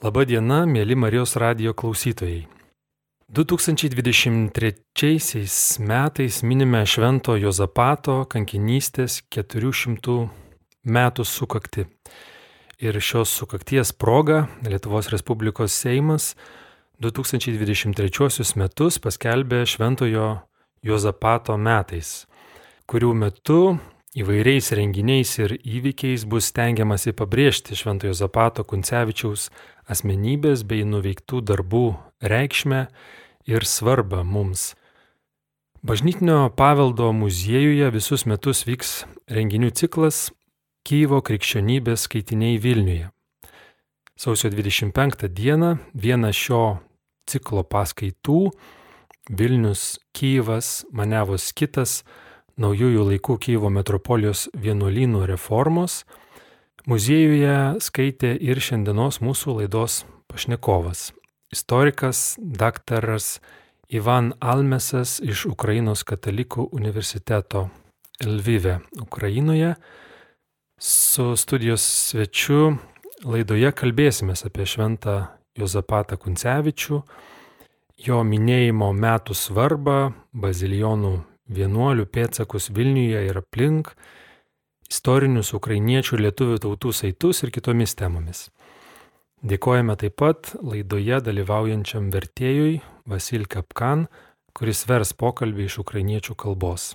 Labą dieną, mėly Marijos radio klausytojai. 2023 metais minime Švento Jozapato kankinystės 400 metų sukakti. Ir šios sukakties proga Lietuvos Respublikos Seimas 2023 metus paskelbė Šventojo Jozapato metais, kurių metu įvairiais renginiais ir įvykiais bus stengiamasi pabrėžti Šventojo Zapato Kuncevičiaus asmenybės bei nuveiktų darbų reikšmę ir svarbą mums. Bažnytinio paveldo muziejuje visus metus vyks renginių ciklas Kyjivo krikščionybės skaitiniai Vilniuje. Sausio 25 dieną viena šio ciklo paskaitų Vilnius Kyjivas Manevos kitas naujųjų laikų Kyivo metropolijos vienuolynų reformos muziejuje skaitė ir šiandienos mūsų laidos pašnekovas - istorikas daktaras Ivan Almesas iš Ukrainos katalikų universiteto Lvive, Ukrainoje. Su studijos svečiu laidoje kalbėsime apie šventą Jozapatą Kuncevičių, jo minėjimo metų svarbą, bazilijonų vienuolių pėtsakus Vilniuje ir aplink, istorinius ukrainiečių ir lietuvių tautų saitus ir kitomis temomis. Dėkojame taip pat laidoje dalyvaujančiam vertėjui Vasil Kapkan, kuris vers pokalbį iš ukrainiečių kalbos.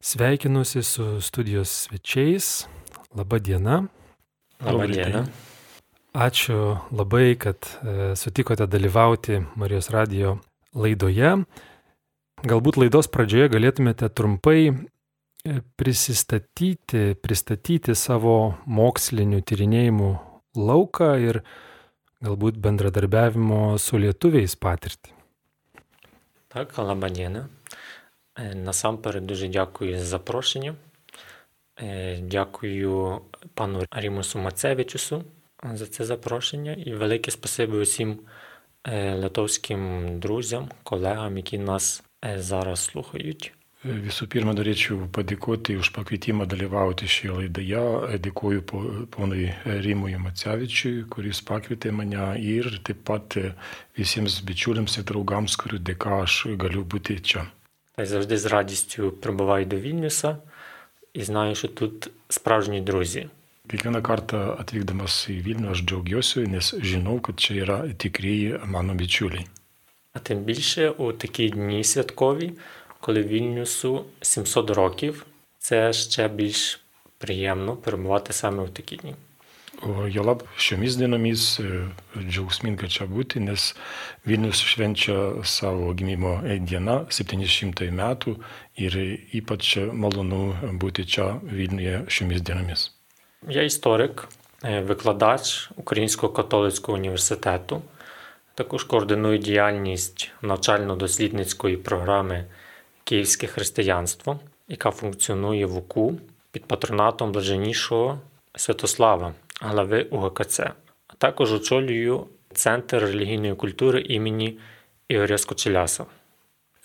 Sveikinuosi su studijos svečiais. Labą dieną. Labą dieną. Ačiū labai, kad e, sutikote dalyvauti Marijos radio laidoje. Galbūt laidos pradžioje galėtumėte trumpai e, prisistatyti, pristatyti savo mokslinių tyrinėjimų lauką ir galbūt bendradarbiavimo su lietuviais patirtį. Так, лаба діна. Насамперед дуже дякую за запрошення. Дякую пану Рімусу Мацевичусу за це запрошення і велике спасибі усім литовським друзям, колегам, які нас зараз слухають. Visų pirma, norėčiau padėkoti už pakvietimą dalyvauti šioje laidoje. Dėkuoju ponui Rimui Macevičiui, kuris pakvietė mane ir taip pat visiems bičiuliams ir draugams, kurių dėka aš galiu būti čia. Та й завжди з радістю прибуваю до Вільнюса і знаю, що тут справжні друзі. Kiekvieną kartą atvykdamas į Vilnių aš džiaugiuosi, nes žinau, kad čia yra tikrieji mano bičiuliai. А тим більше у такі дні святкові, коли Вільнюсу 700 років, це ще більш приємно перебувати саме в такі дні. O jolab šiomis dienomis džiaugsminga čia būti, nes Vilnius švenčia savo gimimo dieną 700 metų ir ypač malonu būti čia Vilniuje šiomis dienomis. Я історик, викладач Українського католицького університету. Також координую діяльність навчально-дослідницької програми Київське християнство, яка функціонує в УКУ під патронатом блаженнішого Святослава, глави УГКЦ. А також очолюю Центр релігійної культури імені Ігоря Скочеляса.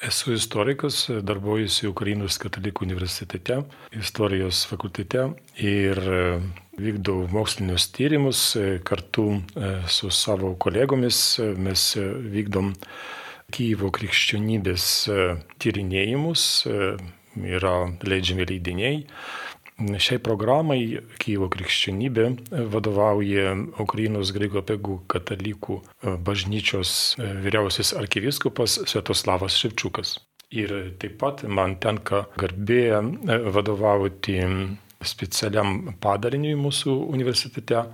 Esu istorikas, darbuojuosi Ukrainos katalikų universitete, istorijos fakultete ir vykdau mokslinius tyrimus kartu su savo kolegomis. Mes vykdom Kyivo krikščionybės tyrinėjimus, yra leidžiami leidiniai. Šiai programai Kyivo krikščionybė vadovauja Ukrainos graikų apegų katalikų bažnyčios vyriausias arkivyskupas Svetoslavas Ševčiukas. Ir taip pat man tenka garbė vadovauti specialiam padariniui mūsų universitete,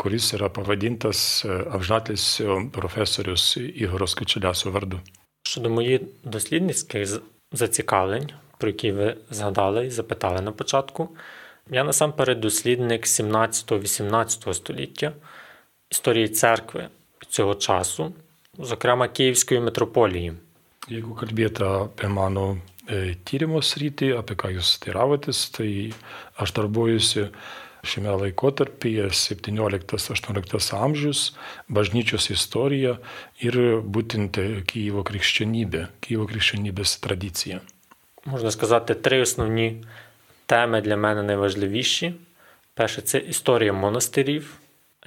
kuris yra pavadintas apžnatlėsio profesorius Igoros Kačeliaso vardu. Щодо моїх дослідницьких зацікавлень, про які ви згадали і запитали на початку, я насамперед дослідник 17-18 століття історії церкви цього часу, зокрема Київської митрополії. Jeigu kalbėtų apie mano tyrimo sritį, apie ką jūs teiravotės, tai aš darbuojusi šiame laikotarpyje 17-18 amžius, bažnyčios istorija ir būtent Kyivo krikščionybė, Kyivo krikščionybės tradicija. Можна сказати, три основні теми для мене найважливіші. Перше це історія монастирів,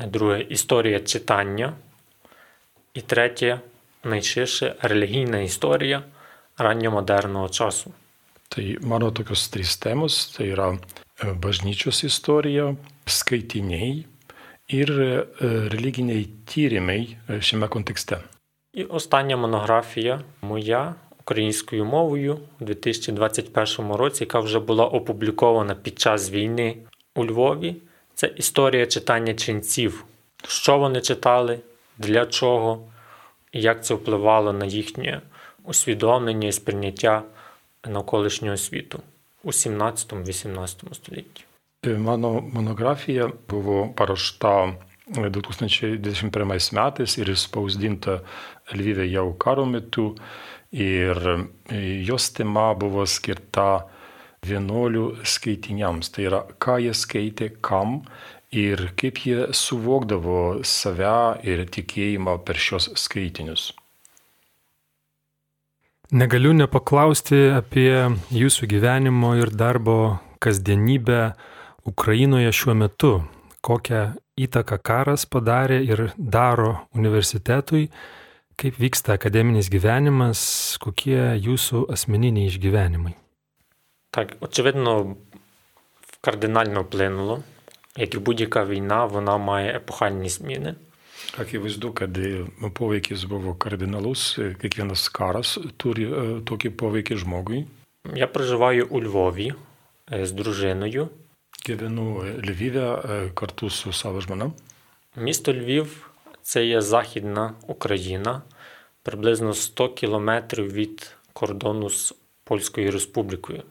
друге історія читання. І третє найширше релігійна історія ранньомодерного часу. Tai mano tokios trys temos - tai yra bažnyčios istorija, skaitiniai ir religiniai tyrimai šiame kontekste. І остання монографія моя українською мовою у 2021 році, яка вже була опублікована під час війни у Львові. Це історія читання ченців. Що вони читали, для чого, і як це впливало на їхнє усвідомлення і сприйняття навколишнього світу у 17-18 столітті. Monografija buvo paruošta 2021 metais ir išspausdinta Lvyve jau karo metu. Ir e, jos tema buvo skirta vienuolių skaitiniams. Tai yra, ką jie skaitė, kam ir kaip jie suvokdavo save ir tikėjimą per šios skaitinius. Negaliu nepaklausti apie jūsų gyvenimo ir darbo kasdienybę Ukrainoje šiuo metu. Kokią įtaką karas padarė ir daro universitetui, kaip vyksta akademinis gyvenimas, kokie jūsų asmeniniai išgyvenimai. Так, очевидно, кардинально вплинуло. Як і будь-яка війна, вона має епохальні зміни. Akivaizdu, kad e, poveikis buvo kardinalus, e, kiekvienas karas turi e, tokį poveikį žmogui. Я проживаю у Львові е, з дружиною. Gyvenu Lvyve e, kartu su savo žmona. Місто Львів це є Західна Україна, приблизно 100 кілометрів від кордону з Польською Республікою.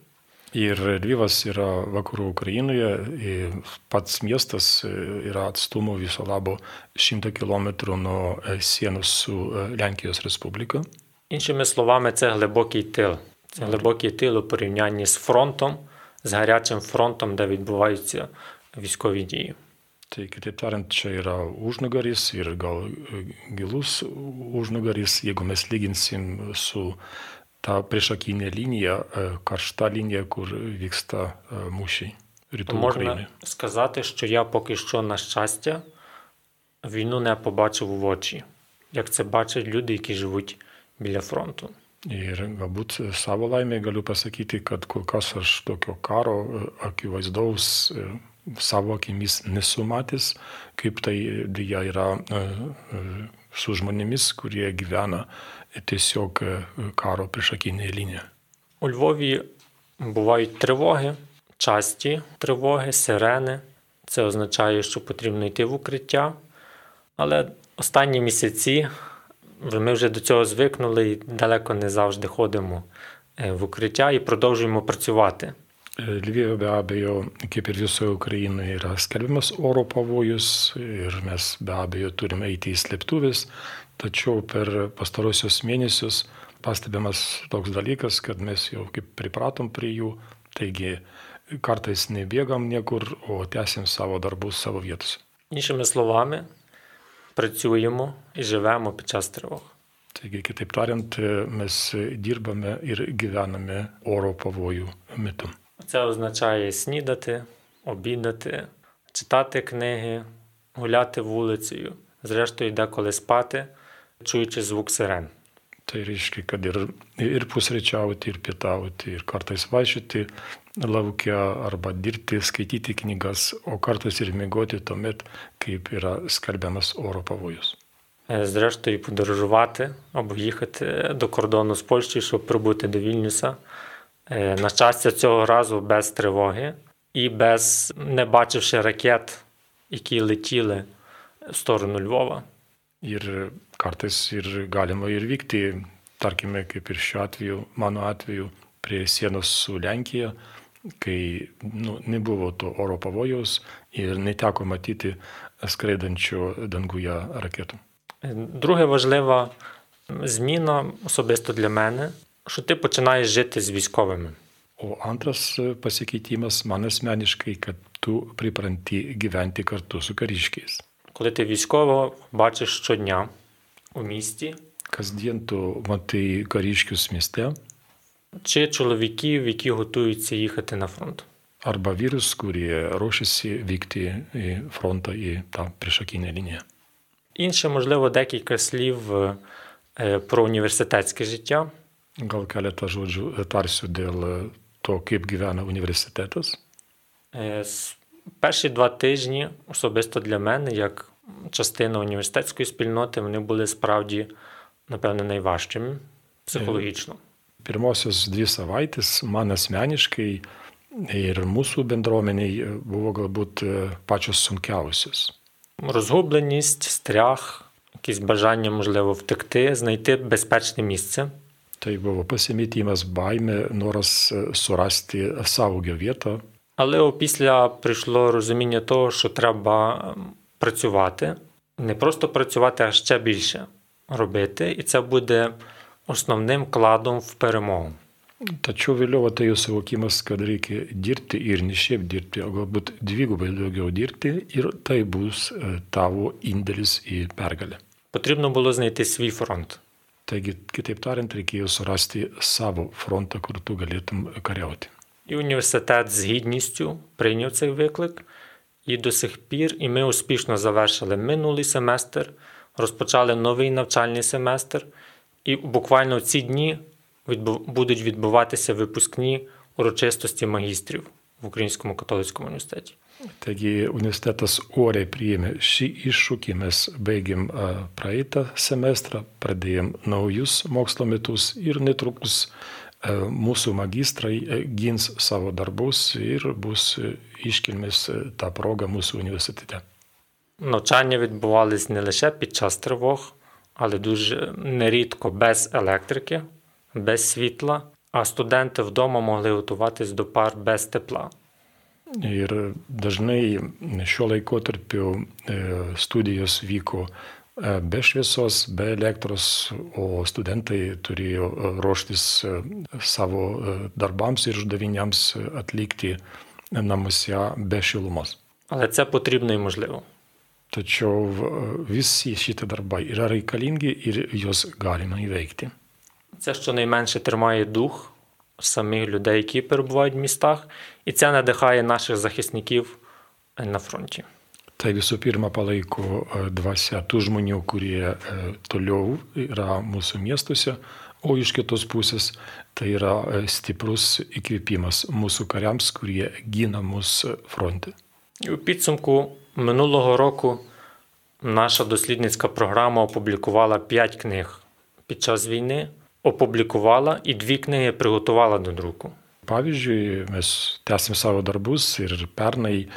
Ir Lvyvas yra vakarų Ukrainoje, ir pats miestas yra atstumo viso labo 100 km nuo e, sienos su Lenkijos Respublika. Іншими словами, це глибокий тил. Це глибокий тил у порівнянні з фронтом, з гарячим фронтом, де відбуваються військові дії. Tai kitaip tariant, čia yra užnugaris ir gal e, gilus užnugaris, jeigu mes lyginsim su ta priešakinė linija, e, karšta linija, kur vyksta e, mūšiai rytų То можна Ukrainoje. сказати, що я поки що, на щастя, війну не побачив в очі, як це бачать люди, які живуть біля фронту. Ir galbūt savo laimė galiu pasakyti, kad kol kas aš tokio karo e, akivaizdaus e, savo akimis nesu matęs, kaip tai dėja yra su žmonėmis, kurie gyvena tiesiog karo priešakinėje linijoje. У Львові бувають тривоги, часті тривоги, сирени. Це означає, що потрібно йти в укриття. Але останні місяці ми вже до цього звикнули і далеко не завжди ходимо е, в укриття і продовжуємо працювати. Lvive be abejo, kaip ir visoje Ukrainoje, yra skelbiamas oro pavojus ir mes be abejo turime eiti į slėptuvės, tačiau per pastarosius mėnesius pastebimas toks dalykas, kad mes jau kaip pripratom prie jų, taigi kartais nebėgam niekur, o tęsim savo darbus savo vietose. Іншими словами, працюємо і живемо під час тривог. Taigi, kitaip tariant, mes dirbame ir gyvename oro pavojų metu. Це означає снідати, обідати, читати книги, гуляти вулицею, зрештою деколи спати, чуючи звук сирен. Tai reiškia, kad ir, ir pusryčiauti, ir pietauti, ir kartais vaikščioti laukia arba dirbti, skaityti knygas, o kartais ir mėgoti tuomet, kaip yra skelbiamas oro pavojus. Зрештою, подорожувати або їхати до кордону з Польщею, щоб прибути до Вільнюса. Е, На щастя, цього разу без тривоги і без не бачивши ракет, які летіли в сторону Львова. Ir kartais ir galima ir vykti, tarkime, kaip ir šiuo atveju, mano atveju, prie sienos su Lenkija, kai nu, nebuvo to oro pavojaus ir neteko matyti skraidančio danguje raketų. Е, Друга важлива зміна особисто для мене, що ти починаєш жити з військовими. O antras e, pasikeitimas man asmeniškai, kad tu pripranti gyventi kartu su kariškiais. Коли ти військово бачиш щодня у місті, Kasdien tu matai kariškius mieste, чи чоловіків, які готуються їхати на фронт. arba vyrus, kurie ruošiasi vykti į frontą, į tą priešakinę liniją. Інше, можливо, декілька слів е, про університетське життя. Gal keletą žodžių tarsiu dėl to, kaip gyvena universitetas. Е, с- Перші два тижні, особисто для мене, як частина університетської спільноти, вони були справді, напевне, найважчими психологічно. Pirmosios dvi savaitės man asmeniškai ir mūsų bendruomeniai buvo galbūt pačios sunkiausios. Розгубленість, страх, якісь бажання, можливо, втекти, знайти безпечне місце. Tai buvo pasimetimas, baime, noras surasti saugio vietą. Але опісля прийшло розуміння того, що треба ем, працювати, не просто працювати, а ще більше робити, і це буде основним кладом в перемогу. Tačiau vėliau atėjo suvokimas, kad reikia dirbti ir ne šiaip dirbti, o galbūt dvigubai daugiau dirbti ir tai bus e, tavo indėlis į pergalę. Потрібно було знайти свій фронт. Taigi, kitaip tariant, reikėjo surasti savo frontą, kur tu galėtum kariauti. І університет з гідністю прийняв цей виклик. І до сих пір, і ми успішно завершили минулий семестр, розпочали новий навчальний семестр. І буквально в ці дні будуть відбуватися випускні урочистості магістрів в Українському католицькому університеті. Taigi, universitetas oriai priėmė šį iššūkį, mes baigėm a, praeitą semestrą, pradėjom naujus mokslo metus ir netrukus a, mūsų magistrai a, gins savo darbus ir bus a, iškilmės a, tą progą mūsų universitete. Навчання відбувались не лише під час тривог, але дуже нерідко без електрики, без світла, а студенти вдома могли готуватись до пар без тепла. Ir dažnai šiuo laikotarpiu e, studijos vyko e, be šviesos, be elektros, o studentai turėjo e, ruoštis e, savo e, darbams ir uždaviniams e, atlikti namuose be šilumos. Але це потрібно і можливо. Tačiau e, visi šitie darbai yra reikalingi ir juos galima įveikti. Це щонайменше тримає дух самих людей, які перебувають в містах, і це надихає наших захисників на фронті. Tai visų pirma palaiko e, dvasia tų žmonių, kurie toliau yra mūsų miestuose, o iš kitos pusės tai yra stiprus įkvėpimas mūsų kariams, kurie gina fronte. У підсумку минулого року наша дослідницька програма опублікувала 5 книг під час війни, опублікувала і дві книги приготувала до друку. Pavyzdžiui, mes tęsim savo darbus ir pernai e,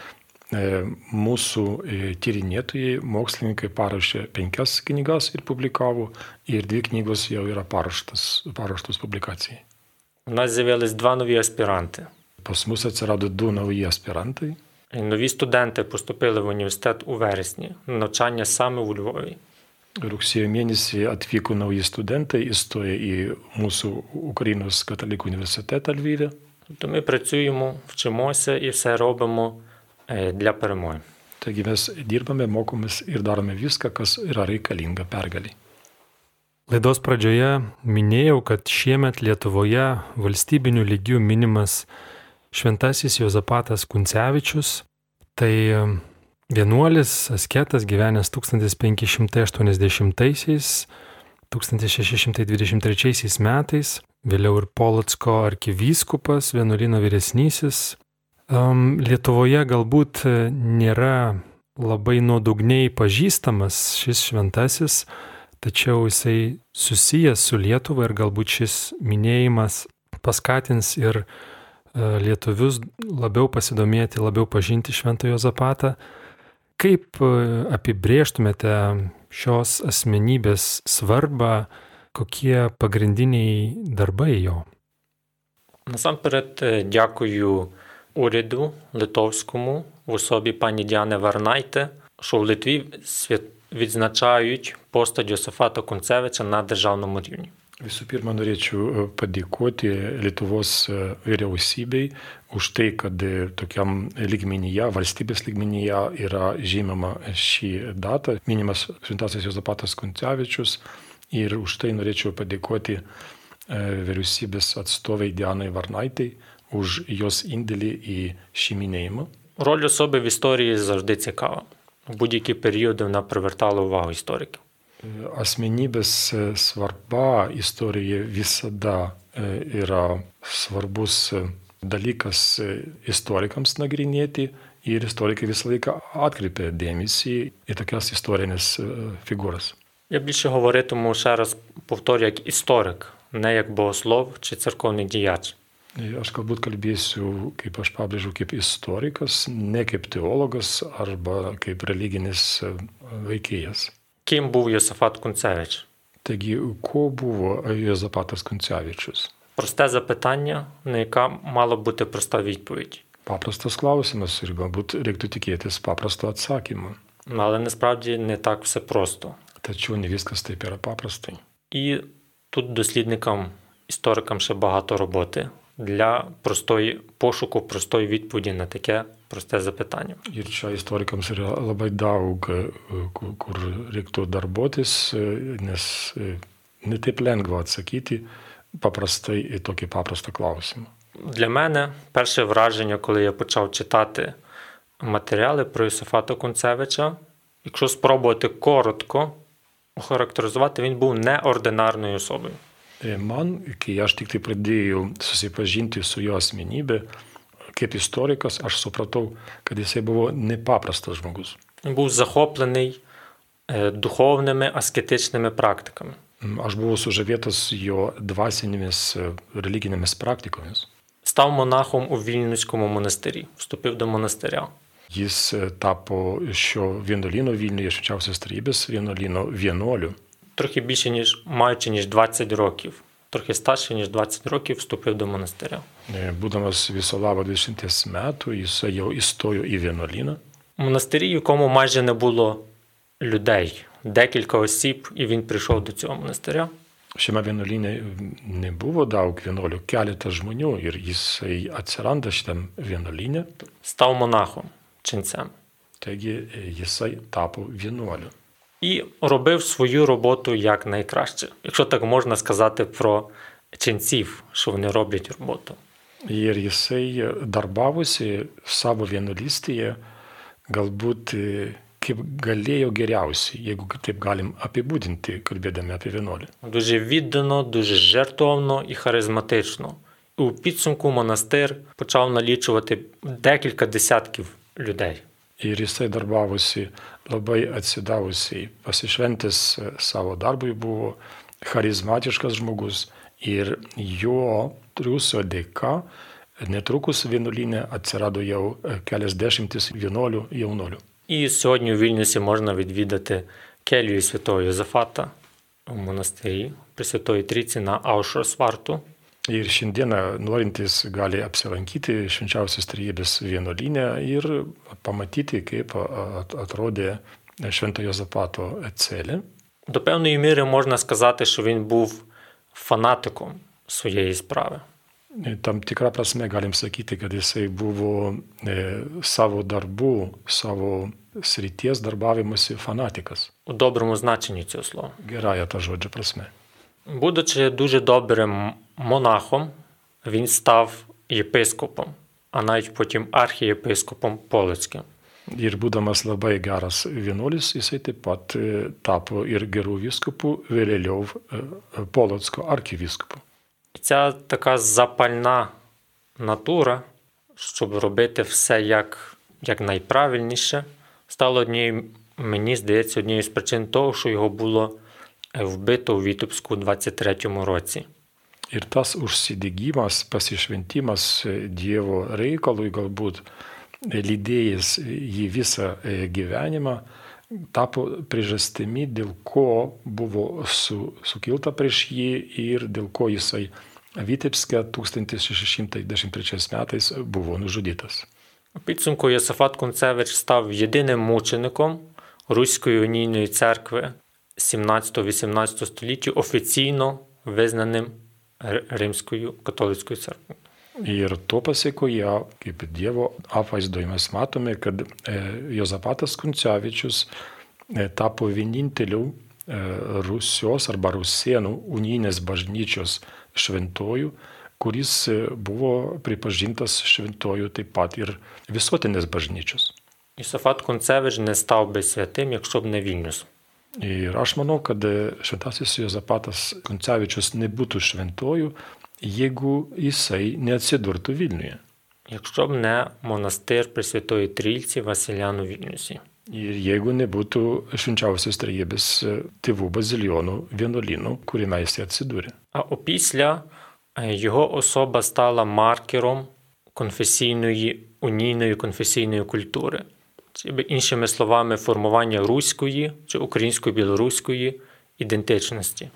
mūsų e, tyrinėtojai, mokslininkai parašė penkias knygas ir publikavo, ir dvi knygos jau yra paruoštos, publikacijai. У нас з'явились два нові аспіранти. Pas mus atsirado du nauji aspirantai. Нові студенти поступили в університет у вересні навчання саме у Львові. Rugsėjo mėnesį atvyko nauji studentai, įstoja į mūsų Ukrainos katalikų uniwersytet Lwivie. To my pracujemy, wczymosi i se robimy dla pirmoji. Taigi mes dirbame, mokomės ir darome viską, kas yra reikalinga pergaliai. Laidos pradžioje minėjau, kad šiemet Lietuvoje valstybiniu lygiu minimas šventasis Jozapatas Kuncevičius. Tai vienuolis, asketas gyvenęs 1580-1623 metais, vėliau ir Polotsko arkivyskupas, vienuolino vyresnysis. Um, Lietuvoje galbūt nėra labai nuodugniai pažįstamas šis šventasis, tačiau jisai susijęs su Lietuva ir galbūt šis minėjimas paskatins ir e, lietuvius labiau pasidomėti, labiau pažinti Šventojo Zapatą. Kaip e, apibrėžtumėte šios asmenybės svarbą, kokie pagrindiniai darbai jo? Насамперед, е, дякую уряду литовському в особі пані Діани Варнайте, що в Литві відзначають постать Йосифата Кунцевича на державному рівні. Visų pirma, norėčiau e, padėkoti Lietuvos e, vyriausybei už tai, kad e, tokiam lygmenyje, valstybės lygmenyje yra žymama šį datą, minimas Šventasis Jozapatas Kuncevičius. Ir už tai norėčiau padėkoti vyriausybės atstovai Dianai Varnaitai už jos indėlį į šeiminėjimą. Роль особи в історії завжди цікава. У будь-які періоди вона привертала увагу істориків. asmenybės e, svarba istorijoje visada e, yra svarbus e, dalykas istorikams nagrinėti ir istorikai visą laiką atkreipia dėmesį į tokias istorinės figūras. Ja bliżej mówię mu Szaras powtórzy jak istoryk, ne jak bohoslov czy cerkowny dziejacz. Aš galbūt kalbėsiu, kaip aš pabrėžiau, kaip istorikas, ne kaip teologas arba kaip religinis veikėjas. Ким був Йосифат Кунцевич? Такі ко був Йосифатас Кунцевичус? Просте запитання, на яке мала бути проста відповідь. Папросто склалося на сурьба, будь ректу тікіти з папросто ацакіма. Ну, але насправді не так все просто. Та чого невістка степера папростий? І тут дослідникам, історикам ще багато роботи для простої пошуку, простої відповіді на таке просте запитання. Ir čia istorikams yra labai daug, e, kur kur reiktų darbuotis, e, nes e, ne taip lengva atsakyti paprastai į tokį paprastą klausimą. Для мене перше враження, коли я почав читати матеріали про Йосифата Кунцевича, якщо спробувати коротко охарактеризувати, він був неординарною особою. E, Man, kai aš tik tai pradėjau susipažinti su jo asmenybė, kaip istorikas, aš supratau, kad jisai buvo nepaprastas žmogus. Він був захоплений е, духовними аскетичними практиками. Mm, Aš buvau sužavėtas jo dvasinėmis e, religinėmis praktikomis. Став монахом у Вільнюському монастирі, вступив до монастиря. Jis e, tapo šio vienuolino Vilniuje švenčiausios tarybės vienuolino vienuoliu. Трохи більше, ніж маючи ніж 20 років, трохи старше, ніж 20 років, вступив до монастиря. E, Būdamas viso labo 20 metų, jis jau įstojo į vienuolyną. У монастирі, в якому майже не було людей, декілька осіб, і він прийшов до цього монастиря. Šiame vienuolyne nebuvo daug vienuolių, keletas žmonių ir jisai atsiranda šitam vienuolyne, став монахом, ченцем. taigi e, jisai tapo vienuoliu. І робив свою роботу як найкраще, якщо так можна сказати про ченців, що вони роблять роботу. Jisai darbavosi savo vienuolystėje galbūt kaip galėjo geriausiai, jeigu taip galim apibūdinti, kalbėdami apie vienuolį. Дуже віддано, дуже жертовно і харизматично. У підсумку монастир почав налічувати декілька десятків людей. Ir jisai darbavosi labai atsidavusiai, pasišventęs e, savo darbui buvo charizmatiškas žmogus ir jo triūso dėka netrukus vienuolinė atsirado jau e, keliasdešimtis vienuolių jaunuolių. І сьогодні у Вільнюсі можна відвідати келію святого Йозефата у монастирі Пресвятої Трійці на Аушросварту. Ir šiandieną norintys gali apsilankyti švenčiausios trybės vienuolinę ir pamatyti, kaip at- atrodė Šventojo Zapato celė. До певної міри можна сказати, що він був фанатиком своєї справи. Tam tikrą prasme galim sakyti, kad jisai buvo e, savo darbų, savo srities darbavimuose fanatikas. У доброму значенні цього слова. Gerąją tą žodžio prasme. Будучи дуже добрим монахом, він став єпископом, а навіть потім архієпископом Полицьким. Ir būdamas labai geras vienuolis, jisai taip pat tapo ir gerų vyskupų, vėliau Polotsko arkivyskupų. Ця така запальна натура, щоб робити все як, як найправильніше, стало однією, мені здається, однією з причин того, що його було вбито у Вітебську у 23-му році. Ir tas užsidegimas, pasišventimas e, Dievo reikalui galbūt e, lydėjęs jį visą e, gyvenimą, tapo priežastimi, dėl ko buvo su, sukilta prieš jį ir dėl ko jisai Vitebske 1613 metais buvo nužudytas. У підсумку Йосифат Кунцевич став єдиним мучеником Руської унійної церкви 17-18 століття, офіційно визнаним Р- Римською католицькою церквою. Ir to pasiekoje, kaip Dievo apvaizdoje mes matome, kad e, Jozapatas Kuncevičius e, tapo vieninteliu e, Rusijos arba Rusienų unijinės bažnyčios šventojų, kuris buvo pripažintas šventojų taip pat ir visuotinės bažnyčios. Josafat Kuncevič не став би святим, якщо б не Вільнюс. Ir aš manau, kad šventasis Jozapatas Kuncevičius nebūtų šventojų, jeigu jisai neatsidurtų Vilniuje. Якщо б не монастир Пресвятої Трійці Василяну Вільнюсі. Ir jeigu nebūtų švenčiausios trejybės tėvų bazilionų vienuolynų, kuriame jis atsidūrė. А опісля е, його особа стала маркером конфесійної, унійної конфесійної культури. Чи би іншими словами, формування руської чи української білоруської ідентичності.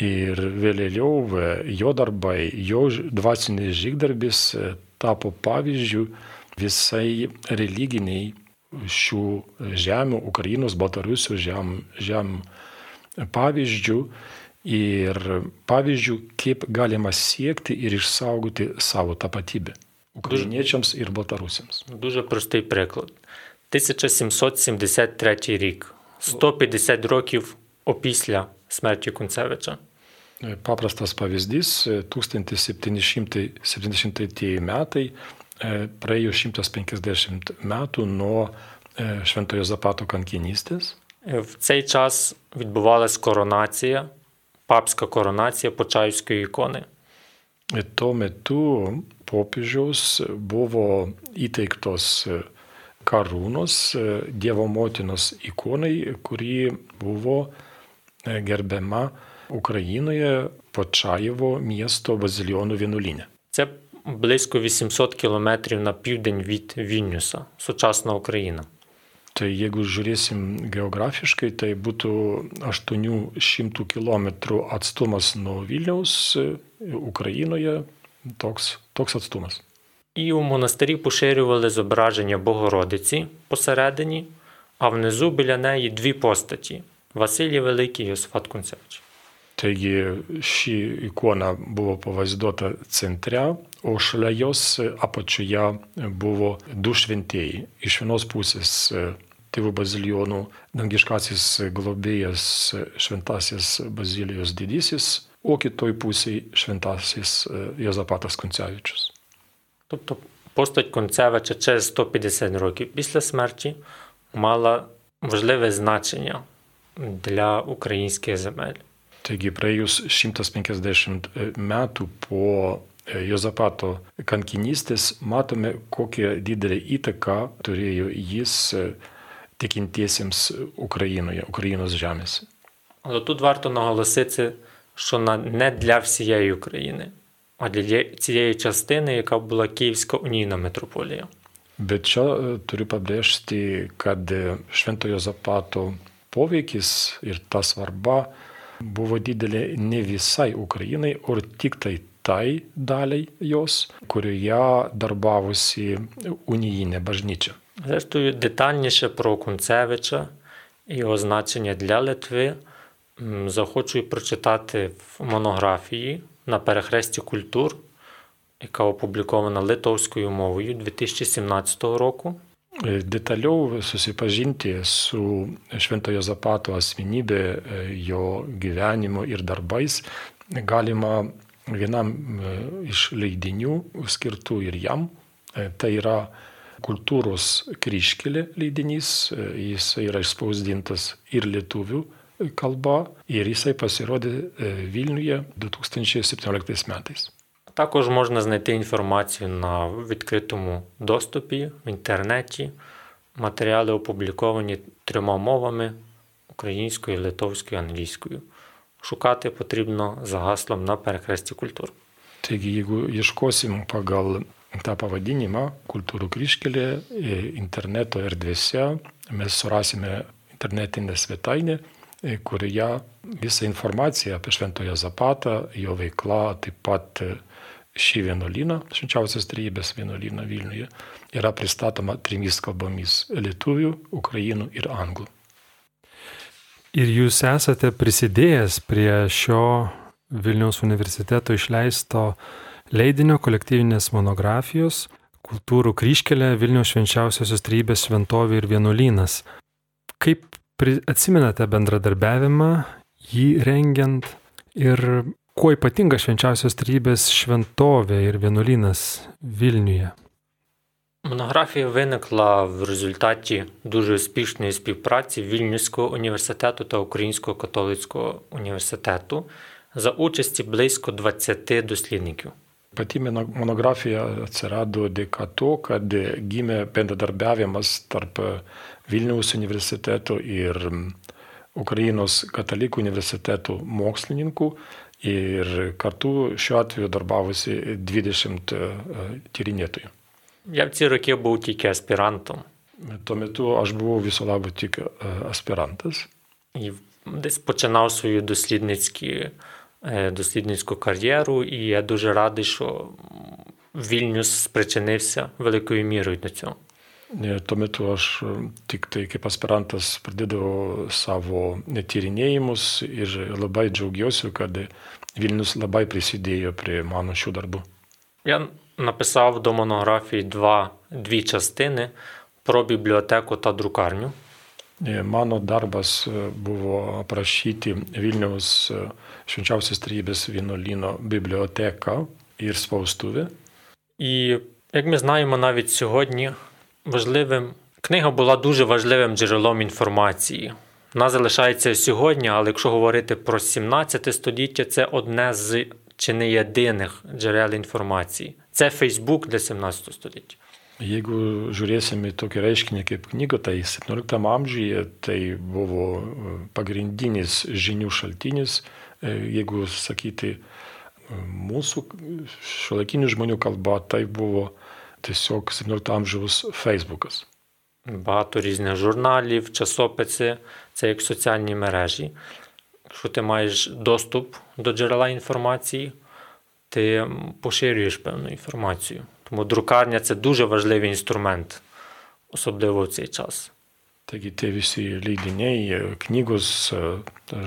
Ir vėliau e, jo darbai, jo ž- dvasinis žygdarbis e, tapo pavyzdžių visai religiniai šių žemių, Ukrainos, Baltarusijos žem, žem pavyzdžių ir pavyzdžių, kaip galima siekti ir išsaugoti savo tapatybę. Ukrainiečiams ir Baltarusiams. Дуже простий приклад. 1773 рік. 150 років опісля смерті Кунцевича. Paprastas pavyzdys, e, 1770 metai, e, praėjo 150 metų nuo e, Šventojo Zapato kankinystės. Е, В цей час відбувалась коронація, папська коронація Почаївської ікони. Ir Tuo metu popiežiaus buvo įteiktos e, karūnos e, Dievo motinos ikonai, kuri buvo e, gerbiama Ukrainoje Počajevo miesto bazilionų vienuolinė. Це близько 800 кілометрів на південь від Вільнюса, сучасна Україна. Tai jeigu žiūrėsim geografiškai, tai būtų 800 km atstumas nuo Vilniaus e, Ukrainoje, toks, toks atstumas. І у монастирі поширювали зображення Богородиці посередині, а внизу біля неї дві постаті Василій Великий і Йосифат Кунцевич. Теги ші ікона була повездота центря, ошляйос, а почуя було душ вінтей. І швино спусе з е, тиву базильйону, дангішкасіс глобієс, е, швентасіс базиліос дідісіс, окі той пусі швентасіс е, Йозапатас Кунцевичус. Тобто постать Концевича через 150 років після смерті мала важливе значення для українських земель. Taigi praėjus 150 metų po e, Jozapato kankinystės matome, kokią didelę įtaką turėjo jis tikintiesiems Ukrainoje, Ukrainos žemėse. Але тут варто наголосити, що не для всієї України, а для цієї частини, яка була Київська унійна митрополія. E, kad e, Šventojo Zapato poveikis ir ta svarba buvo didelė ne visai Ukrainai, o tik tai tai daliai jos, kurioje darbavosi unijinė bažnyčia. Зрештою, детальніше про Кунцевича і його значення для Литви захочу прочитати в монографії на перехресті культур, яка опублікована литовською мовою 2017 року. E, Detaliau susipažinti su Šventojo Zapato asmenybė, e, jo gyvenimu ir darbais galima vienam e, iš leidinių skirtų ir jam. E, Tai yra kultūros kryškelė leidinys, e, jis yra išspausdintas ir lietuvių kalba ir jisai pasirodė e, Vilniuje 2017 metais. Також можна знайти інформацію на відкритому доступі в інтернеті. Матеріали опубліковані трьома мовами українською, литовською, англійською. Шукати потрібно за гаслом на перехресті культур. Taigi, jeigu ieškosim pagal tą pavadinimą kultūrų kryškelė e, interneto erdvėse, mes surasime internetinę svetainę, kurioje visa informacija apie Šventoją Zapatą, jo veikla, taip pat e, šį vienuolyną, švenčiausios trybės vienuolyną Vilniuje, yra pristatoma trimis kalbomis - lietuvių, ukrainų ir anglų. Ir jūs esate prisidėjęs prie šio Vilniaus universiteto išleisto leidinio kolektyvinės monografijos Kultūrų kryškelė Vilniaus švenčiausiosios trybės šventovė ir vienuolynas. Kaip atsimenate bendradarbiavimą, jį rengiant ir Kuo ypatinga švenčiausios trybės šventovė ir vienuolynas Vilniuje? Монографія виникла в результаті дуже успішної співпраці Вільнюського університету та Українського католицького університету за участі близько 20 дослідників. Pati monografija atsirado dėka to, kad gimė bendradarbiavimas tarp Vilniaus universiteto ir Ukrainos katalikų universiteto mokslininkų ir kartu šiuo atveju darbavosi 20 tyrinėtojų. Я в ці роки був тільки аспірантом. Tuo metu aš buvau viso labo tik aspirantas. І десь починав свою дослідницькі, дослідницьку кар'єру, і я дуже радий, що Вільнюс спричинився великою мірою до цього. Tuo metu aš tik tai kaip aspirantas pradėdavau savo tyrinėjimus ir labai džiaugiuosi, kad Vilnius labai prisidėjo prie mano šių darbų. Я написав до монографії два, дві частини про бібліотеку та друкарню. Mano darbas buvo aprašyti Vilniaus švenčiausios trybės vienuolyno biblioteką ir spaustuvę. І як ми знаємо навіть сьогодні, важливим книга була дуже важливим джерелом інформації. Вона залишається сьогодні, але якщо говорити про 17 століття, це одне з чи не єдиних джерел інформації. Це Фейсбук для 17 століття. Jeigu žiūrėsime į tokį reiškinį kaip knyga, tai 17 amžiuje tai buvo pagrindinis žinių šaltinis, jeigu sakyti mūsų šiuolaikinių žmonių kalba, tai buvo tiesiog 17 amžiaus Facebookas. Багато різних журналів, часописи, це як соціальні мережі. Якщо ти маєш доступ до джерела інформації, ти поширюєш певну інформацію. Тому друкарня це дуже важливий інструмент, особливо в цей час. Taigi tie visi leidiniai, knygos,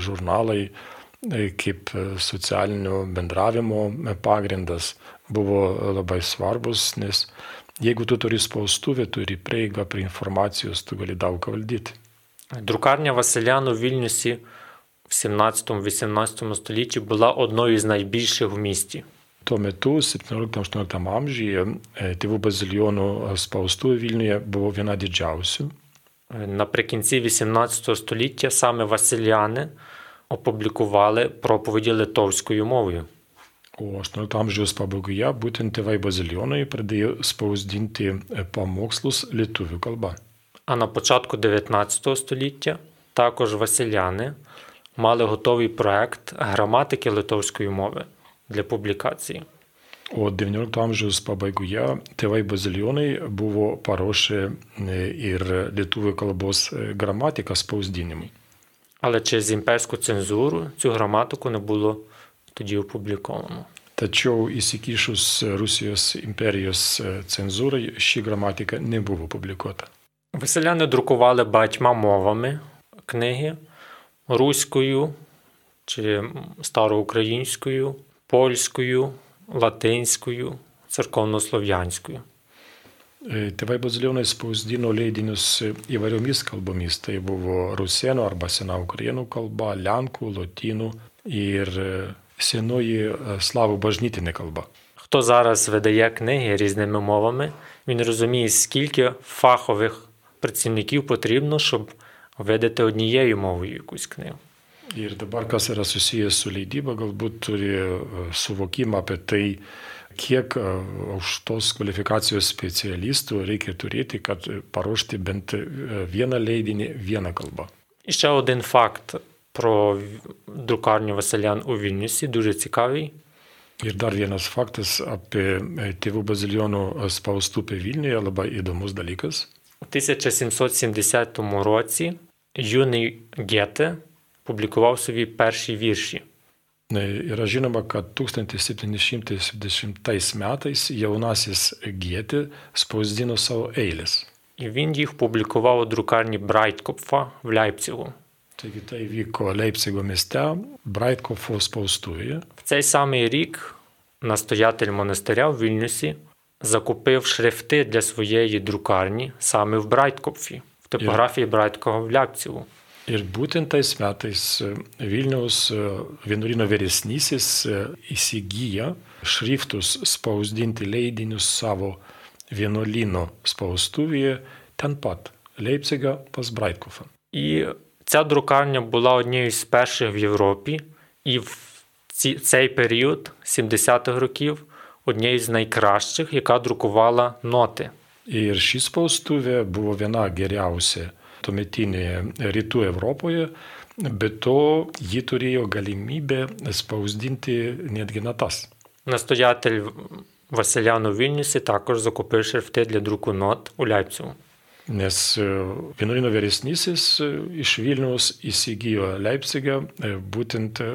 žurnalai kaip socialinio bendravimo pagrindas buvo labai svarbus, nes jeigu tu turi spaustuvę, turi prieigą prie informacijos, tu gali daug ką valdyti. Друкарня Василяну в Вільнюсі в 17-18 столітті була одною з найбільших в місті. Tuo metu 17-18 amžiuje tėvų bazilionų spaustuvė Vilniuje buvo viena didžiausių. Наприкінці 18 століття саме Василяни опублікували проповіді литовською мовою. O 18 amžiaus pabaigoje būtent tėvai bazilionai pradėjo spausdinti pamokslus lietuvių kalba. А на початку 19 століття також Василяни мали готовий проект граматики литовської мови для публікації. O 19 amžiaus pabaigoje tėvai bazilionai buvo paruošę ir lietuvių kalbos gramatiką spausdinimui. Але через імперську цензуру цю граматику не було тоді опубліковано. Tačiau įsikišus Rusijos imperijos cenzūrai ši gramatika nebuvo publikuota. Василяни друкували багатьма мовами книги руською чи староукраїнською, польською, латинською, церковнослов'янською. Tėvai bazilionai spausdino leidinius įvairiomis kalbomis. Tai buvo rusėnų arba sena ukrainų kalba, lenkų, lotynų ir senoji slavų bažnytinė kalba. Хто зараз видає книги різними мовами, він розуміє, скільки фахових працівників потрібно, щоб видати однією мовою якусь книгу. Ir dabar, kas yra susijęs su leidyba, galbūt turi suvokimą apie tai, kiek aukštos kvalifikacijos specialistų reikia turėti, kad paruošti bent vieną leidinį vieną kalbą. І ще один факт про друкарню Василян у Вільнюсі, дуже цікавий. Ir dar vienas faktas apie tėvų bazilionų spaustupę Vilniuje, labai įdomus dalykas. У 1770 році юний Гете публікував собі перші вірші. Yra žinoma, kad 1770 metais jaunasis Gėtė spausdino savo eilės. І він їх публікував у друкарні Брайткопфа в Ляйпцигу. Taigi tai vyko Leipzigo mieste, Braitkofo spaustuvėje. В цей самий рік настоятель монастиря в Вільнюсі закупив шрифти для своєї друкарні саме в Брайткопфі, в типографії Брайткова в Ляйпцигу. Ir būtent tais metais Vilniaus vienuolino vyresnysis įsigyja šriftus spausdinti leidinius savo vienuolino spaustuvėje ten pat, Leipziga pas Брайткофа. І ця друкарня була однією з перших в Європі, і в ці- цей період 70-х років однією з найкращих, яка друкувала ноти. Ir ši spaustuvė buvo viena geriausia tuometinėje rytų Europoje, bet to ji turėjo galimybę spausdinti netgi natas. Настоятель Василян у Вільнюсі також закупив шрифти для друку нот у Ляйпцигу. Nes e, vienuolino vyresnysis e, iš Vilniaus įsigijo Leipzigą e, būtent e,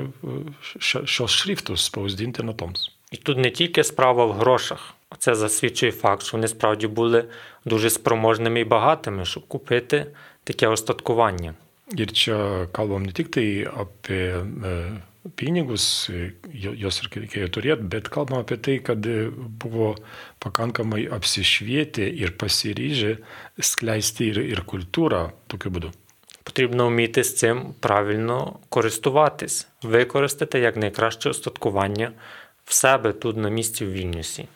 šio- šios šriftus spausdinti natoms. І тут не тільки справа в грошах, а це засвідчує факт, що вони справді були дуже спроможними і багатими, щоб купити таке остаткування. Ir čia kalbam ne tik tai apie e, pinigus, e, jo- juos ir reikėjo turėti, bet kalbam apie tai, kad e, buvo pakankamai apsišvietę ir pasiryžę skleisti ir, ir kultūrą tokiu būdu. Потрібно вміти з цим правильно користуватись, використати як найкраще остаткування в себе тут на місці в Вільнюсі.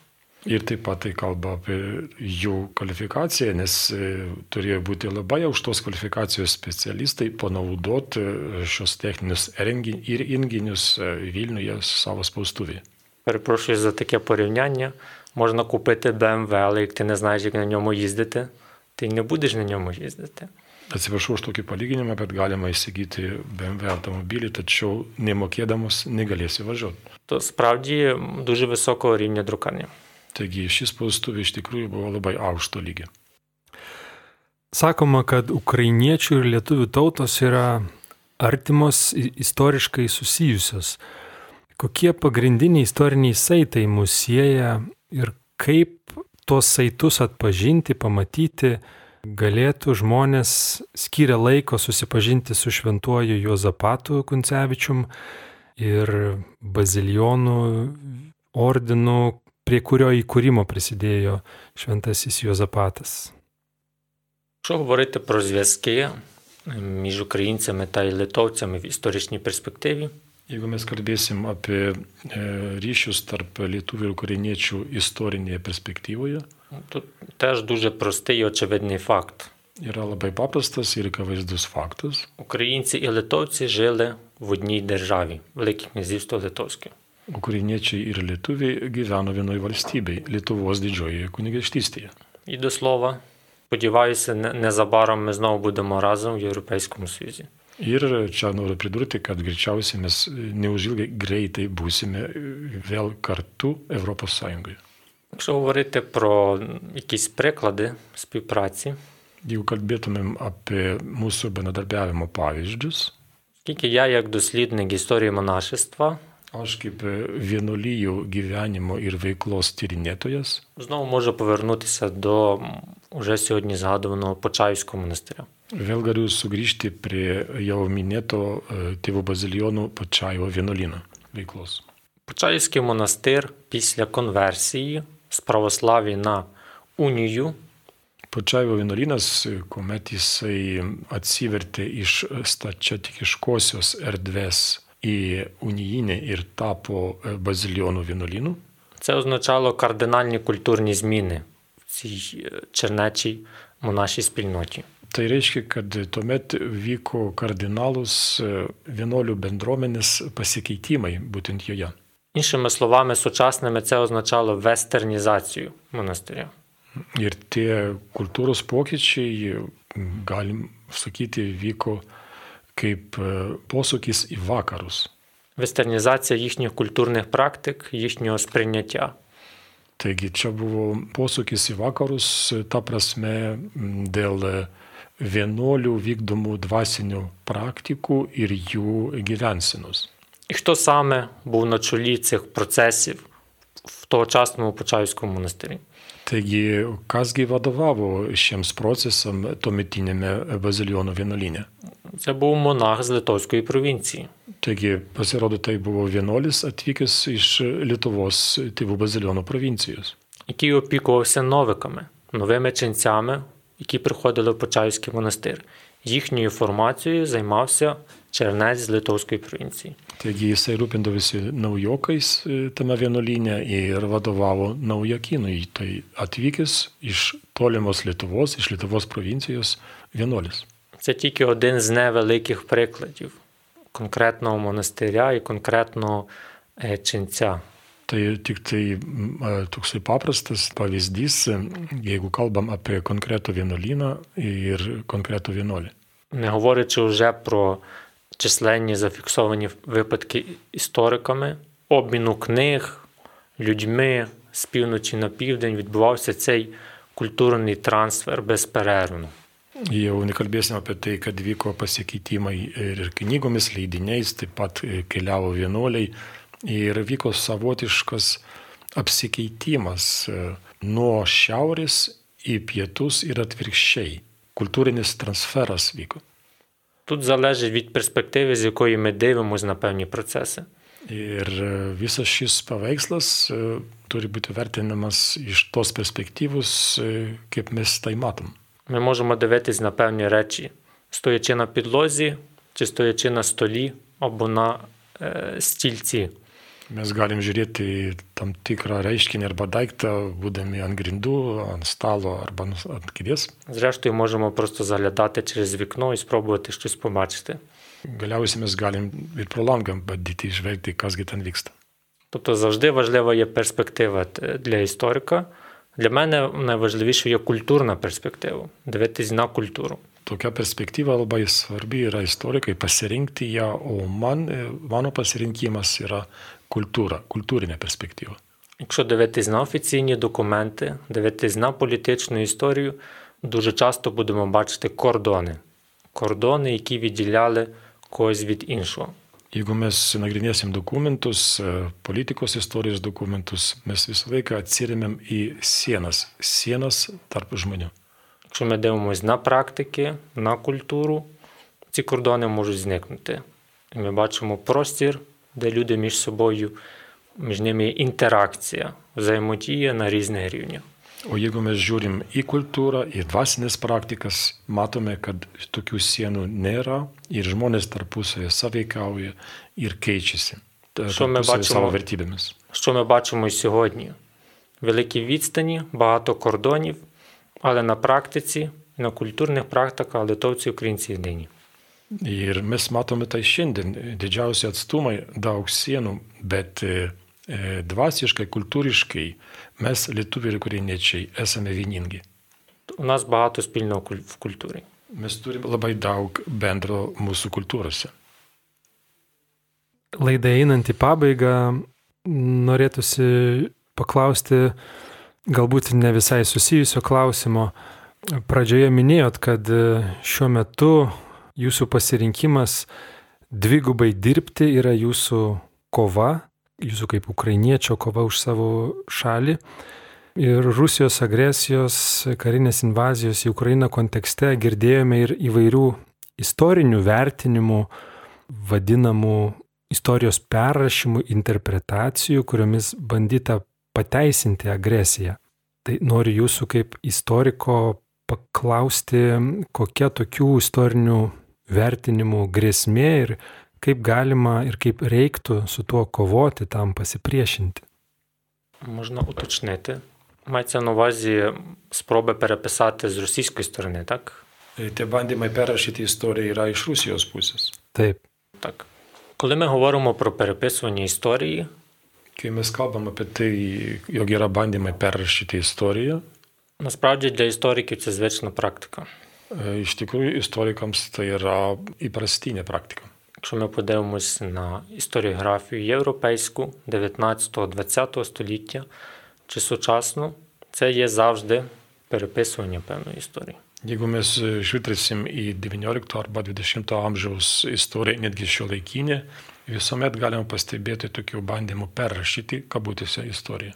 Ir taip pat tai kalba apie jų kvalifikaciją, nes e, turėjo būti labai aukštos kvalifikacijos specialistai panaudoti e, šios techninius rengi- ir įrenginius e, Vilniuje savo spaustuvėje. Перепрошую за таке порівняння. Можна купити BMW, але як ти не знаєш, як на ньому їздити, ти й не будеш на ньому їздити. Atsiprašau už tokį palyginimą, bet galima įsigyti BMW automobilį, tačiau nemokėdamas negalėsi važiuoti. То справді дуже високого рівня друкарня. Taigi šis spaustuvė iš tikrųjų buvo labai aukšto lygio. Sakoma, kad ukrainiečių ir lietuvių tautos yra artimos istoriškai susijusios. Kokie pagrindiniai istoriniai saitai mus sieja ir kaip tuos saitus atpažinti, pamatyti, galėtų žmonės skiria laiko susipažinti su šventuoju Juozapatu Kuncevičium ir bazilijonų ordinu, prie kurio įkūrimo prisidėjo šventasis Juozapatas. Якщо говорити про зв'язки між українцями та й литовцями в історичній перспективі, Jeigu mes kalbėsim apie e, ryšius tarp lietuvių ir ukrainiečių istorinėje perspektyvoje, тут теж дуже простий і очевидний факт. yra labai paprastas ir akivaizdus faktas. Українці і литовці жили в одній державі Велике князівство Литовське. Ukrainiečiai ir lietuviai gyveno vienoje valstybėje - Lietuvos didžiojoje kunigaikštystėje. І до слова, сподіваюся, не- незабаром ми знову будемо разом в Європейському Союзі. Ir čia noriu pridurti, kad greičiausiai mes neužilgai greitai būsime vėl kartu Europos Sąjungoje. Якщо говорити про якісь приклади співпраці, Jeigu kalbėtumėm apie mūsų bendradarbiavimo pavyzdžius, оскільки я, як дослідник історії монашества, aš kaip vienuolyjų gyvenimo ir veiklos tyrinėtojas, знову можу повернутися до м, уже сьогодні згадуваного Почаївського монастиря. vėl galiu sugrįžti prie jau minėto e, tėvų bazilijonų Pačajo vienuolino veiklos. Почаївський монастир після конверсії з православ'я на унію Pačajo vienuolynas, kuomet jisai atsivertė iš stačiatikiškosios erdvės į unijinę ir tapo e, bazilijonų vienuolynu, це означало кардинальні культурні зміни в цій е, чернечій монашій спільноті. Tai reiškia, kad tuomet vyko kardinalus e, vienuolių bendruomenės pasikeitimai būtent joje. Іншими словами, сучасними це означало вестернізацію монастиря. Ir tie kultūros pokyčiai, m, galim sakyti, vyko kaip e, posūkis į vakarus. Вестернізація їхніх культурних практик, їхнього сприйняття. Taigi čia buvo posūkis į vakarus, e, ta prasme, m, dėl e, vienuolių vykdomų dvasinių praktikų ir jų gyvensinos. І хто саме був на чолі цих процесів в тогочасному Почаївському монастирі? тоді казгіва давав ще з процесом томітіннями базильйону віноліня. Це був монах з литовської провінції. Тоді посеред той був Віноліс, а твікіс іж літовос тиву базильйону провінцію. Який опікувався новиками, новими ченцями, які приходили в Почаївський монастир. Їхньою формацією займався Чернець з Литовської провінції. Taigi jisai rūpindavosi naujokais e, tame vienuolyne ir vadovavo naujakynui. Tai atvykęs iš tolimos Lietuvos, iš Lietuvos provincijos vienuolis. Це тільки один з невеликих прикладів конкретного монастиря і конкретного е, ченця. Tai tik tai m, e, toksai paprastas pavyzdys, e, jeigu kalbam apie konkretų vienuolyną ir konkretų vienuolį. Не говорячи вже про численні зафіксовані випадки істориками, обміну книг, людьми з півночі на південь відбувався цей культурний трансфер безперервно. Jau nekalbėsim apie tai, kad vyko pasikeitimai ir knygomis, leidiniais, taip pat e, keliavo vienuoliai ir vyko savotiškas apsikeitimas e, nuo šiaurės į pietus ir atvirkščiai. Kultūrinis transferas vyko. Тут залежить від перспективи, з якої ми дивимося на певні процеси. Ir e, visas šis paveikslas e, turi būti vertinamas iš tos perspektyvos, e, kaip mes tai matom. Ми можемо дивитись на певні речі, стоячи на підлозі, чи стоячи на столі або на е, стільці. Mes galim žiūrėti į tam tikrą reiškinį arba daiktą, būdami ant grindų, ant stalo arba nus- ant kėdės. Зрештою, можемо просто заглядати через вікно і спробувати щось побачити. Galiausiai mes galim ir pro langą bandyti išvelgti, kasgi ten vyksta. Тобто завжди важлива є перспектива т- для історика. Для мене найважливіше є культурна перспектива дивитись на культуру. Tokia perspektyva labai svarbi yra istorikai pasirinkti ją, o man, e, mano pasirinkimas yra kultūra, kultūrinė perspektyva. Якщо дивитись на офіційні документи, дивитись на політичну історію, дуже часто будемо бачити кордони. Кордони, які відділяли когось від іншого. Jeigu mes nagrinėsim dokumentus, e, politikos istorijos dokumentus, mes visą laiką atsiriamėm į sienas, sienas tarp žmonių. Якщо ми дивимося на практики, на культуру, ці кордони можуть зникнути. І ми бачимо простір, де люди між собою, між ними є інтеракція, взаємодія на різних рівнях. O jeigu mes žiūrim į kultūrą, į dvasinės praktikas, matome, kad tokių sienų nėra ir žmonės tarpusavėje saveikauja ir keičiasi Що ми бачимо? Що ми бачимо і сьогодні? Великі відстані, багато кордонів, але на практиці, на культурних практиках литовці українці єдині. Ir mes matome tai šiandien, didžiausi atstumai, daug sienų, bet e, e, dvasiškai, kultūriškai mes lietuviai ir ukrainiečiai esame vieningi. У нас багато спільного куль- в культурі. Mes turime labai daug bendro mūsų kultūrose. Laidai einant į pabaigą, norėtųsi paklausti galbūt ne visai susijusio klausimo. Pradžioje minėjot, kad šiuo metu jūsų pasirinkimas dvigubai dirbti yra jūsų kova, jūsų kaip ukrainiečio kova už savo šalį. Ir Rusijos agresijos, karinės invazijos į Ukrainą kontekste girdėjome ir įvairių istorinių vertinimų, vadinamų istorijos perrašymų, interpretacijų, kuriomis bandyta pateisinti agresiją. Tai noriu jūsų kaip istoriko paklausti, kokia tokių istorinių vertinimų grėsmė ir kaip galima ir kaip reiktų su tuo kovoti, tam pasipriešinti. Можна уточнити. Мається на увазі спроби переписати з російської сторони, так? E, Tie bandymai perrašyti istoriją yra iš Rusijos pusės. Taip, Так. Коли ми говоримо про переписування історії, Kai mes kalbam apie tai, jog yra bandymai perrašyti istoriją, насправді для істориків це звична практика. E, iš tikrųjų istorikams tai yra įprastinė praktika. Якщо ми подивимось на історіографію європейську 19-20 століття чи сучасну, це є завжди переписування певної історії. Jeigu mes e, žiūrėsim į XIX arba XX amžiaus istoriją, netgi šio laikinę, visuomet galima pastebėti tokių bandymų perrašyti, kabutėse, istoriją.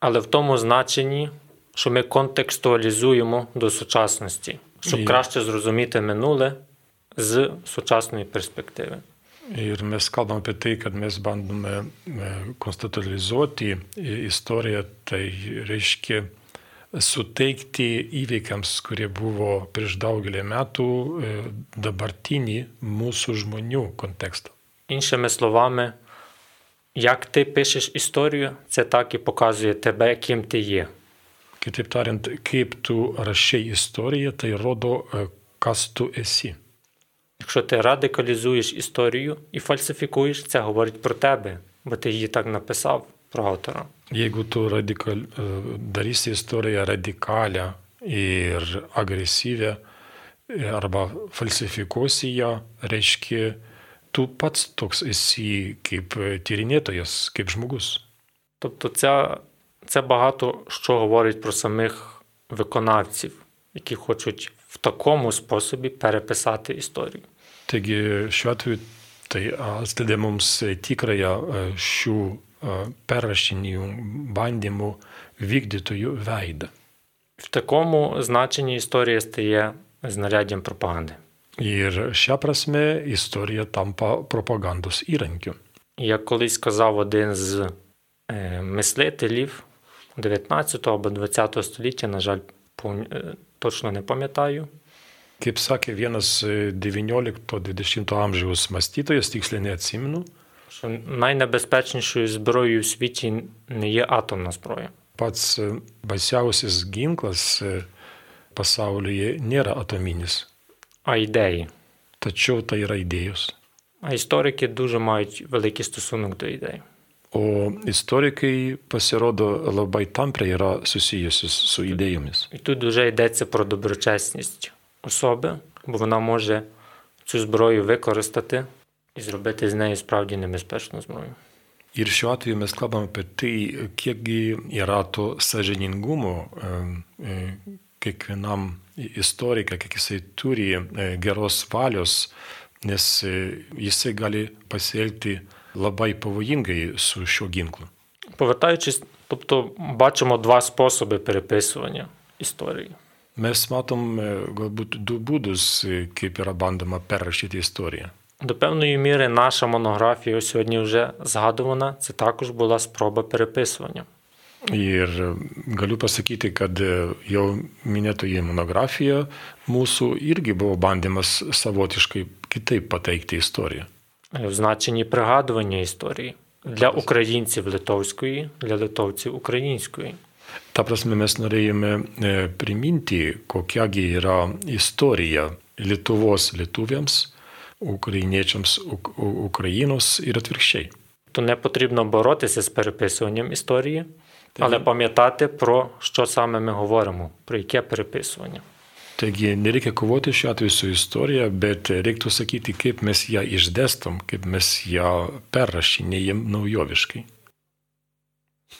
Але в тому значенні, що ми контекстуалізуємо до сучасності, щоб І- краще зрозуміти минуле з сучасної перспективи. Ir mes kalbam apie tai, kad mes bandome e, konstatualizuoti i- istoriją, tai reiškia suteikti įvykiams, kurie buvo prieš daugelį metų, е, dabartinį mūsų žmonių kontekstą. Іншими словами, як ти пишеш історію, це так і показує тебе, ким ти є. Kitaip tariant, kaip tu rašai istoriją, tai rodo, e, kas tu esi. Якщо ти радикалізуєш історію і фальсифікуєш, це говорить про тебе, бо ти її так написав про автора. Jeigu tu radikal, e, darysi istoriją radikalią ir agresyvę e, arba falsifikuosi ją, reiškia, tu pats toks esi kaip e, tyrinėtojas, kaip žmogus. Тобто це, це багато що говорить про самих виконавців, які хочуть в такому способі переписати історію. Taigi šiuo atveju tai atskleidė mums tikrąją šių perrašinėjų bandymų vykdytojų veidą. В такому значенні історія стає знаряддям пропаганди. Ir šią prasme istorija tampa propagandos įrankiu. Як колись сказав один з е, мислителів 19 або 20 століття, на жаль, пом- е, точно не пам'ятаю, Kaip sakė vienas e, 19-20 amžiaus mąstytojas, tiksliai neatsimenu, що найнебезпечнішою зброєю в світі не є атомна зброя. pats e, baisiausias ginklas e, pasaulyje nėra atominis, а ідеї. tačiau tai yra idėjos. А історики дуже мають великий стосунок до ідей. O istorikai pasirodo labai tampriai yra susijusi su idėjomis. І тут вже йдеться про доброчесність особи, бо вона може цю зброю використати і зробити з нею справді небезпечну зброю. Ir šiuo atveju mes kalbame apie tai, kiekgi yra to sažiningumo e, e, kiekvienam istorikai, kiek jisai turi e, geros valios, nes e, jisai gali pasielgti labai pavojingai su šiuo ginklu. Повертаючись, тобто бачимо два способи переписування історії. Mes matom e, galbūt du būdus, e, kaip yra bandoma perrašyti istoriją. До певної міри наша монографія сьогодні вже згадувана, це також була спроба переписування. Ir e, galiu pasakyti, kad e, jau minėtoji monografija mūsų irgi buvo bandymas savotiškai kitaip pateikti istoriją. Е, в значенні пригадування історії для українців литовської, для литовців української. Ta prasme mes norėjome priminti, kokiagi yra istorija Lietuvos lietuviams, ukrainiečiams Uk- Ukrainos ir atvirkščiai. То не потрібно боротися з переписуванням історії, але пам'ятати про що саме ми говоримо, про яке переписування. Taigi nereikia kovoti šiuo atveju su istorija, bet reiktų sakyti, kaip mes ją išdėstom, kaip mes ją perrašinėjom naujoviškai.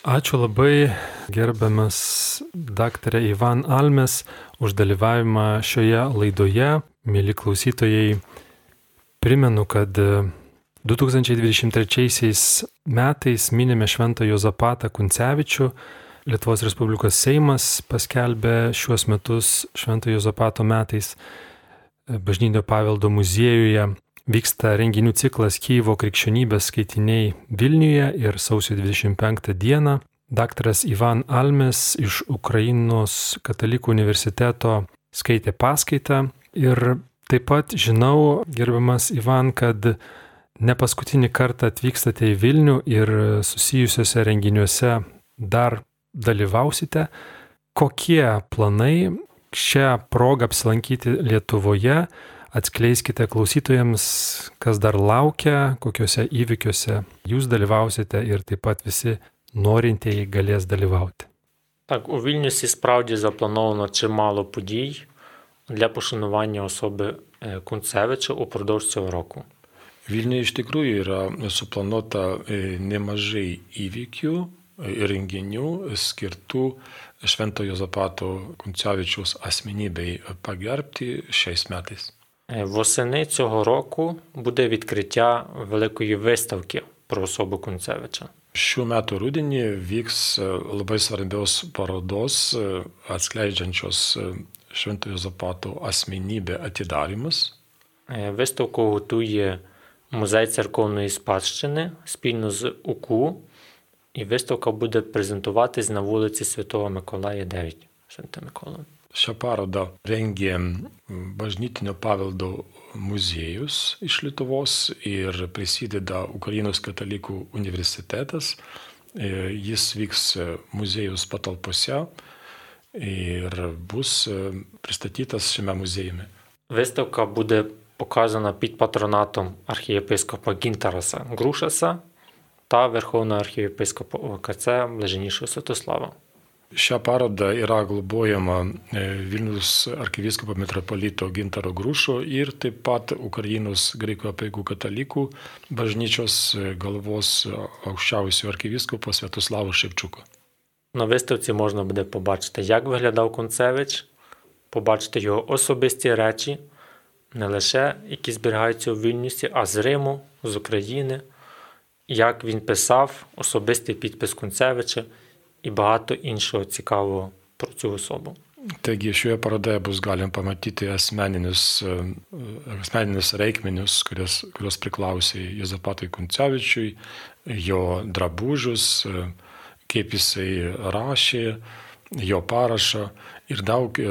Ačiū labai gerbiamas daktarė Ivan Almes už dalyvavimą šioje laidoje. Mėly klausytojai, primenu, kad 2023 metais minime Šventą Jozapatą Kuncevičių. Lietuvos Respublikos Seimas paskelbė šiuos metus Švento Jozapato metais Bažnytinio paveldo muziejuje. Vyksta renginių ciklas Kyivo krikščionybės skaitiniai Vilniuje ir sausio 25 dieną. Daktaras Ivan Almes iš Ukrainos katalikų universiteto skaitė paskaitą ir taip pat žinau, gerbiamas Ivan, kad ne paskutinį kartą atvykstate į Vilnių ir susijusiuose renginiuose dar dalyvausite. Kokie planai šią progą apsilankyti Lietuvoje? Atskleiskite klausytojams, kas dar laukia, kokiuose įvykiuose jūs dalyvausite ir taip pat visi norintieji galės dalyvauti. Так, у Вільнюсі справді заплановано чимало подій для пошанування особи е, Кунцевича упродовж цього року. Vilniuje iš tikrųjų yra suplanuota e, nemažai įvykių ir renginių skirtų Šventojo Zapato Kuncevičiaus asmenybei pagerbti šiais metais. Е, Восени цього року буде відкриття великої виставки про особу Кунцевича. Šiuo metu rudenį vyks e, labai svarbios parodos e, atskleidžiančios e, Šventojo Zapato asmenybę atidarimas. Е, Виставку готує Музей церковної спадщини спільно з УКУ, і виставка буде презентуватись на вулиці Святого Миколая 9. Šventą Mikolą. Šią parodą rengė bažnytinio paveldo muziejus iš Lietuvos ir prisideda Ukrainos katalikų universitetas. E, jis vyks muziejus patalpose ir bus приstatytas šiame muziejumi. Виставка буде показана під патронатом архієпископа Гінтараса Грушаса та Верховного архієпископа ОКЦ Блаженнішого Святослава. Šią parodą yra globojama Vilnius arkivyskupo metropolito Gintaro Grūšo ir taip pat Ukrainos graikų apieigų katalikų bažnyčios galvos aukščiausio arkivyskupo Святослава Шевчука. На виставці можна буде побачити, як виглядав Концевич, побачити його особисті речі, не лише які зберігаються у Вільнюсі, а з Риму, з України, як він писав, особистий підпис Концевича і багато іншого цікавого про цю особу. Taigi šioje parodoje bus galima pamatyti asmeninius, asmeninius reikmenius, kurios, kurios priklausė Jezapatui Kuncevičiui, jo drabužius, kaip jisai rašė, jo parašą ir daug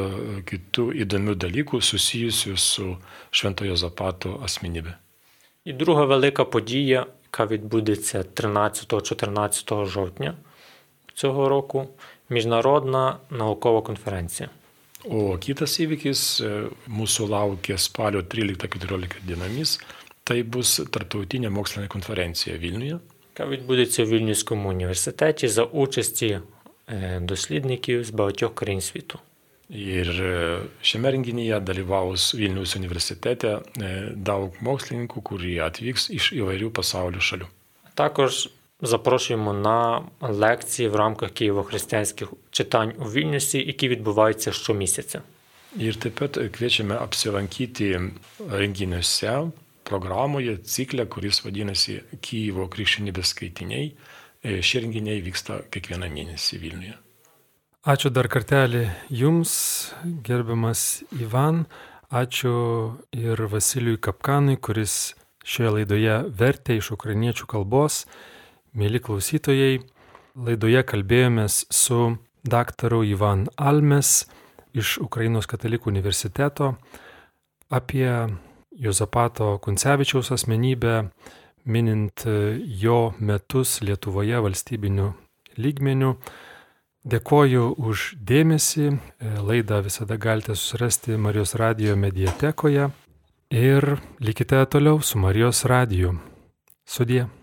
kitų įdomių dalykų susijusių su Šventojo Zapato asmenybė. І друга велика подія, яка відбудеться 13-14 жовтня цього року, міжнародна наукова конференція. O kitas įvykis mūsų laukia spalio 13-14 dienomis, tai bus tarptautinė mokslinė konferencija Vilniuje. яка відбудеться у Вільнюському університеті за участі дослідників з багатьох країн світу. Ir šiame renginyje dalyvaus Vilnius universitete daug mokslininkų, kurie atvyks iš įvairių pasaulio šalių. Також запрошуємо на лекції в рамках києво-християнських читань у Вільнюсі, які відбуваються щомісяця. Ir taip pat kviečiame apsilankyti renginiuose, programoje, cikle, kuris vadinasi Kyivo krikščionybės skaitiniai. Šie renginiai vyksta kiekvieną mėnesį Vilniuje. Ačiū dar kartelį Jums, gerbiamas Ivan. Ačiū ir Vasilijui Kapkanui, kuris šioje laidoje vertė iš ukrainiečių kalbos. Mėly klausytojai, laidoje kalbėjomės su daktaru Ivan Almes iš Ukrainos katalikų universiteto apie Jozapato Kuncevičiaus asmenybę, minint jo metus Lietuvoje valstybiniu lygmeniu. Dėkoju už dėmesį. Laidą visada galite susirasti Marijos radio mediatekoje ir likite toliau su Marijos radiju. Sudie.